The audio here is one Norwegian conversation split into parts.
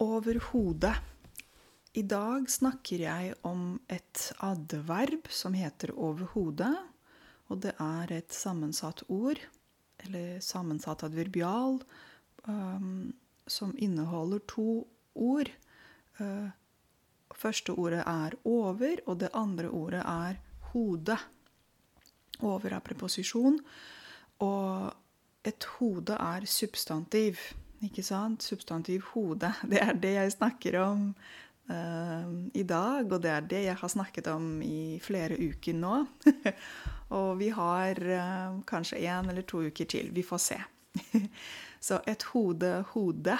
Overhodet. I dag snakker jeg om et adverb som heter overhodet. Og det er et sammensatt ord, eller sammensatt adverbial, um, som inneholder to ord. Uh, første ordet er over, og det andre ordet er hode. Over er preposisjon, og et hode er substantiv. Ikke sant? Substantiv hode. Det er det jeg snakker om uh, i dag, og det er det jeg har snakket om i flere uker nå. og vi har uh, kanskje én eller to uker til. Vi får se. Så et hode, hode.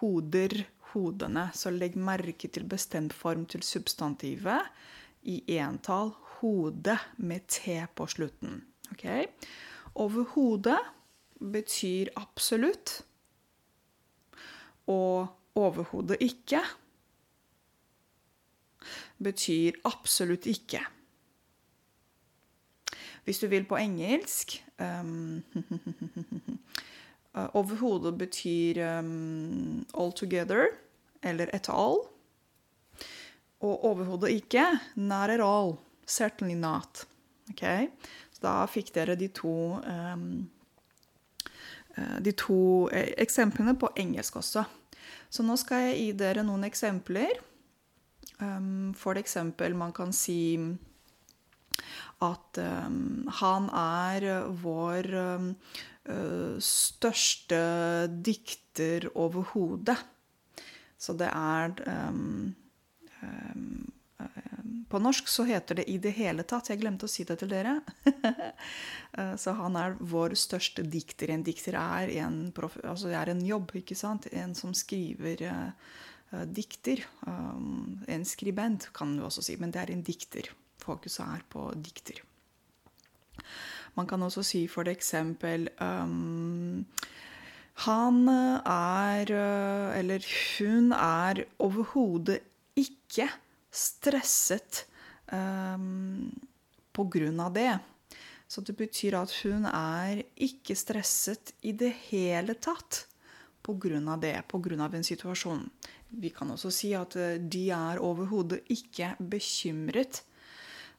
Hoder, hodene. Så legg merke til bestemt form til substantivet i entall. Hode med T på slutten. Okay? Overhodet betyr absolutt. Og overhodet ikke betyr absolutt ikke. Hvis du vil på engelsk um, Overhodet betyr um, all together, eller et all. Og overhodet ikke not at all. Certainly not. Okay? Så da fikk dere de to um, de to eksemplene på engelsk også. Så nå skal jeg gi dere noen eksempler. Um, for eksempel, man kan si at um, han er vår um, største dikter overhodet. Så det er på norsk så heter det 'i det hele tatt'. Jeg glemte å si det til dere. så han er vår største dikter. En dikter er en, altså er en jobb, ikke sant? En som skriver uh, dikter. Um, en skribent, kan du også si. Men det er en dikter. Fokuset er på dikter. Man kan også si for eksempel um, Han er, eller hun er overhodet ikke stresset um, av det. Så det betyr at hun er ikke stresset i det hele tatt på grunn av det, på grunn av en situasjon. Vi kan også si at eh, de er overhodet ikke bekymret.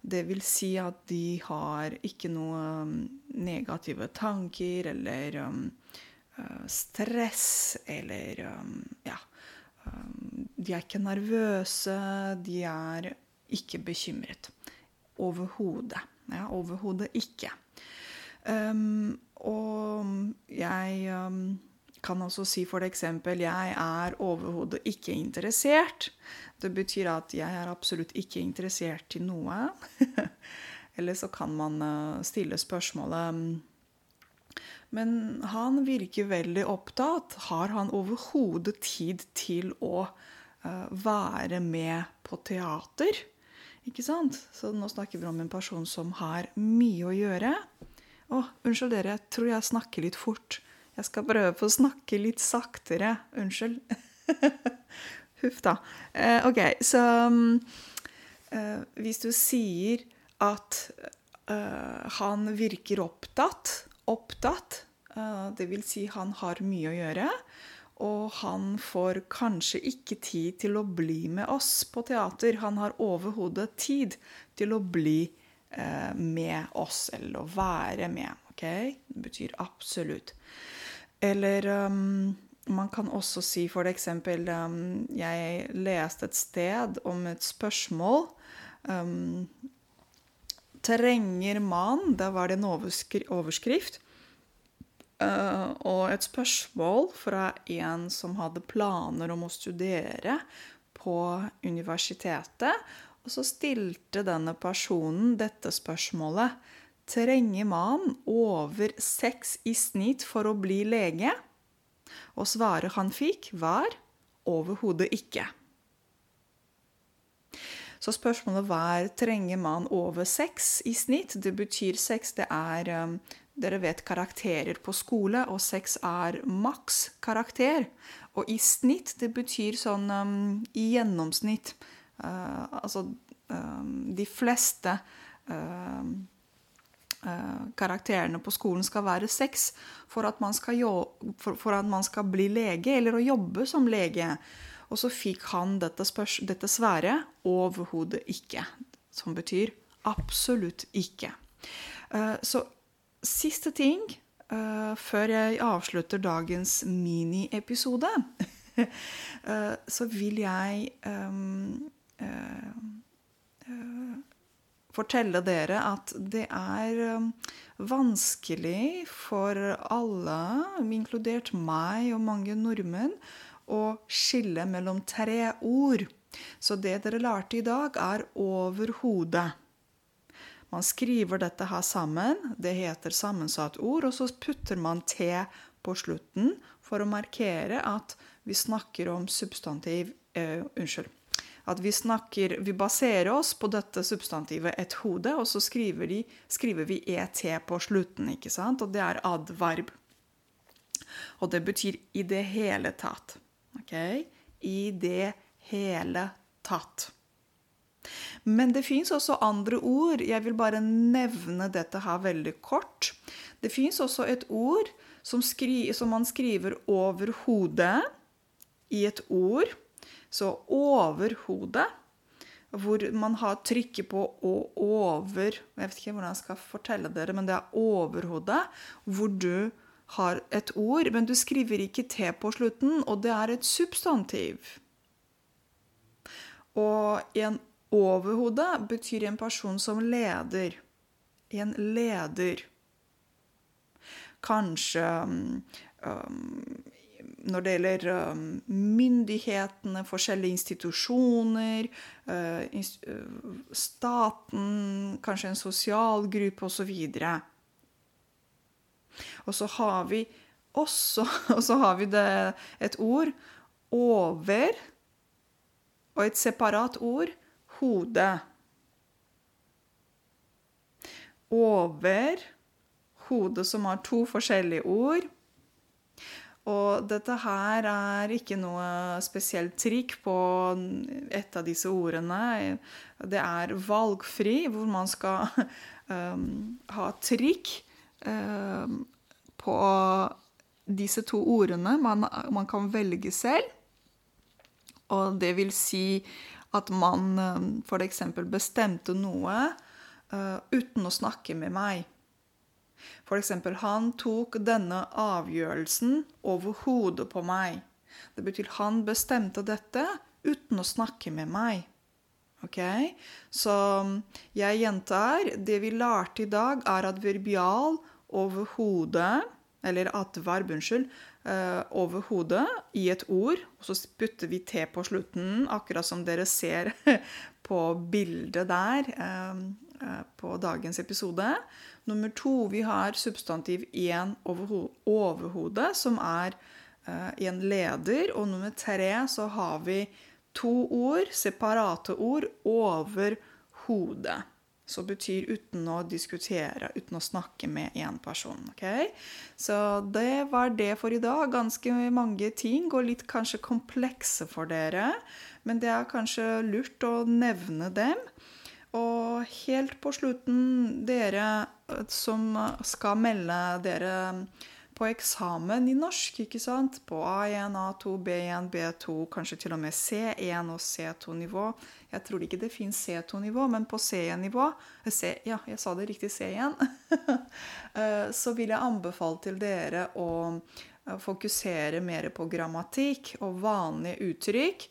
Det vil si at de har ikke noen negative tanker eller um, stress eller um, ja, de er ikke nervøse, de er ikke bekymret. Overhodet. Ja, overhodet ikke. Um, og jeg um, kan også si for eksempel jeg er overhodet ikke interessert. Det betyr at jeg er absolutt ikke interessert i noe. Eller så kan man uh, stille spørsmålet men han virker veldig opptatt. Har han overhodet tid til å være med på teater? Ikke sant? Så nå snakker vi om en person som har mye å gjøre. Å, unnskyld dere, jeg tror jeg snakker litt fort. Jeg skal prøve på å snakke litt saktere. Unnskyld. Huff da. Eh, ok, så um, uh, hvis du sier at han virker opptatt opptatt. Eh, det vil si, han har mye å gjøre. Og han får kanskje ikke tid til å bli med oss på teater. Han har overhodet tid til å bli eh, med oss, eller å være med. ok? Det betyr absolutt. Eller um, man kan også si for eksempel um, Jeg leste et sted om et spørsmål. Um, trenger man Da var det en overskrift. Uh, og et spørsmål fra en som hadde planer om å studere på universitetet. Og så stilte denne personen dette spørsmålet. Trenger man over seks i snitt for å bli lege? Og svaret han fikk, var overhodet ikke. Så spørsmålet var trenger man over seks i snitt. Det betyr seks, det er um, Dere vet karakterer på skole, og seks er maks karakter. Og i snitt, det betyr sånn um, i gjennomsnitt. Uh, altså um, de fleste uh, uh, karakterene på skolen skal være seks for, for, for at man skal bli lege, eller å jobbe som lege. Og så fikk han dette, spørs dette sværet overhodet ikke. Som betyr absolutt ikke. Uh, så siste ting uh, før jeg avslutter dagens miniepisode, uh, så vil jeg um, fortelle dere at det er um, vanskelig for alle, inkludert meg og mange nordmenn, å skille mellom tre ord. Så det dere lærte i dag, er over hodet. Man skriver dette her sammen. Det heter sammensatt ord. Og så putter man T på slutten for å markere at vi snakker om substantiv eh, Unnskyld at vi, snakker, vi baserer oss på dette substantivet 'et hode', og så skriver, de, skriver, vi 'et' på slutten. ikke sant? Og det er adverb. Og det betyr 'i det hele tatt'. Ok? I det hele tatt. Men det fins også andre ord. Jeg vil bare nevne dette her veldig kort. Det fins også et ord som, skri, som man skriver over hodet i et ord. Så over hodet, hvor man har trykket på og over Jeg vet ikke hvordan jeg skal fortelle dere, men det er overhodet, hvor du har et ord, men du skriver ikke T på slutten, og det er et substantiv. Og en overhode betyr en person som leder. En leder. Kanskje um, når det gjelder um, myndighetene, forskjellige institusjoner, uh, uh, staten, kanskje en sosial gruppe osv. Og så har vi også og så har vi det, et ord over og et separat ord hode. Over hodet som har to forskjellige ord. Og dette her er ikke noe spesielt trikk på et av disse ordene. Det er valgfri, hvor man skal um, ha trikk um, på disse to ordene. Man, man, kan velge selv. Og det vil si at man um, f.eks. bestemte noe uh, uten å snakke med meg. F.eks. han tok denne avgjørelsen over hodet på meg. Det betyr han bestemte dette uten å snakke med meg. Ok? Så jeg gjentar. Det vi lærte i dag, er at verbial over hodet, eller adverb, unnskyld, uh, over hodet i et ord. Og så putter vi T på slutten, akkurat som dere ser på bildet der uh, uh, på dagens episode. Nummer to, vi har substantiv 1 over, hodet, som er en leder. Og nummer tre så har vi to ord, separate ord, over hodet. Som betyr uten å diskutere, uten å snakke med én person. Okay? Så det var det for i dag. Ganske mange ting, og litt kanskje komplekse for dere. Men det er kanskje lurt å nevne dem. Og helt på slutten, dere eh, som skal melde dere på eksamen i norsk, ikke sant? På A1, A2, B1, B2, kanskje til og med C1 og C2-nivå. Jeg tror ikke det fins C2-nivå, men på C1-nivå C, Ja, jeg sa det riktig, C1. Eh, så vil jeg anbefale til dere å eh, fokusere mer på grammatikk og vanlige uttrykk.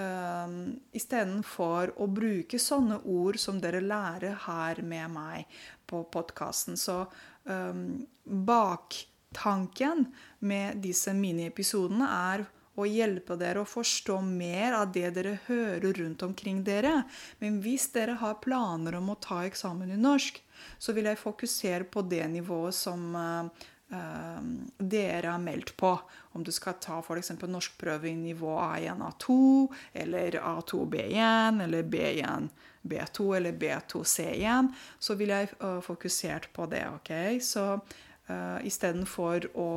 Um, Istedenfor å bruke sånne ord som dere lærer her med meg på podkasten. Så um, baktanken med disse miniepisodene er å hjelpe dere å forstå mer av det dere hører rundt omkring dere. Men hvis dere har planer om å ta eksamen i norsk, så vil jeg fokusere på det nivået som uh, uh, dere har meldt på. Om du skal ta f.eks. norskprøve i nivå A1, A2, eller A2 B1, eller B1 B2 eller B2 C1, så vil jeg uh, fokusert på det. ok? Så istedenfor å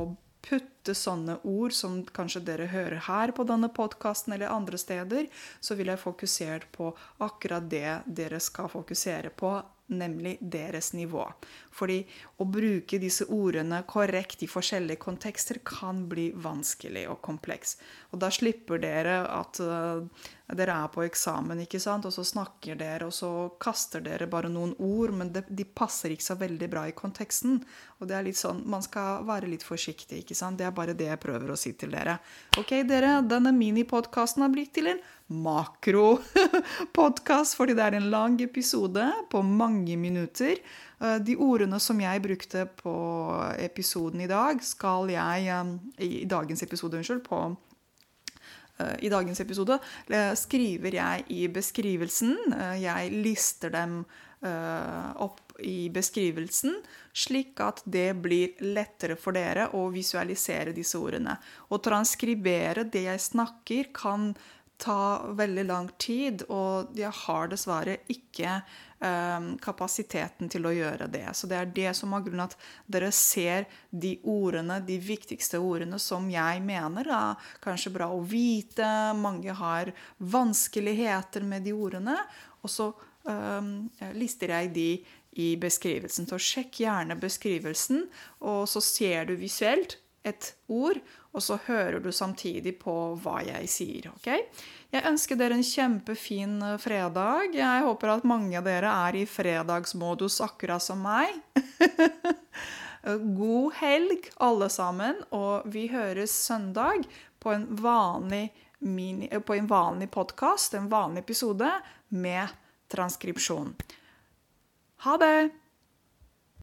putte benytte sånne ord som kanskje dere hører her på denne podkasten eller andre steder, så vil jeg fokusere på akkurat det dere skal fokusere på nemlig deres nivå. Fordi å bruke disse ordene korrekt i forskjellige kontekster kan bli vanskelig og kompleks. Og da slipper dere at uh, dere er på eksamen, ikke sant? og så snakker dere, og så kaster dere bare noen ord, men de passer ikke så veldig bra i konteksten. Og det er litt sånn, Man skal være litt forsiktig. ikke sant? Det er bare det jeg prøver å si til dere. Ok, dere, denne minipodkasten har blitt til en makropodkast, fordi det er en lang episode på mange minutter. Eh, de ordene som jeg brukte på episoden i dag, skal jeg eh, I dagens episode, unnskyld. På, I dagens episode skriver jeg i beskrivelsen. Jeg lister dem opp i beskrivelsen, slik at det blir lettere for dere å visualisere disse ordene. Å transkribere det jeg snakker, kan ta veldig lang tid, og jeg har dessverre ikke kapasiteten til å gjøre det. Så det er det som er grunnen at dere ser de ordene, de viktigste ordene som jeg mener er kanskje bra å vite. Mange har vanskeligheter med de ordene. Og så um, lister jeg de i beskrivelsen. Så sjekk gjerne beskrivelsen, og så ser du visuelt et ord, og så hører du samtidig på hva jeg sier. ok? Jeg ønsker dere en kjempefin eh, fredag. Jeg håper at mange av dere er i fredagsmodus akkurat som meg. God helg, alle sammen, og vi høres søndag på en vanlig, mini, en vanlig podkast, en vanlig episode, med transkripsjon. Ha det!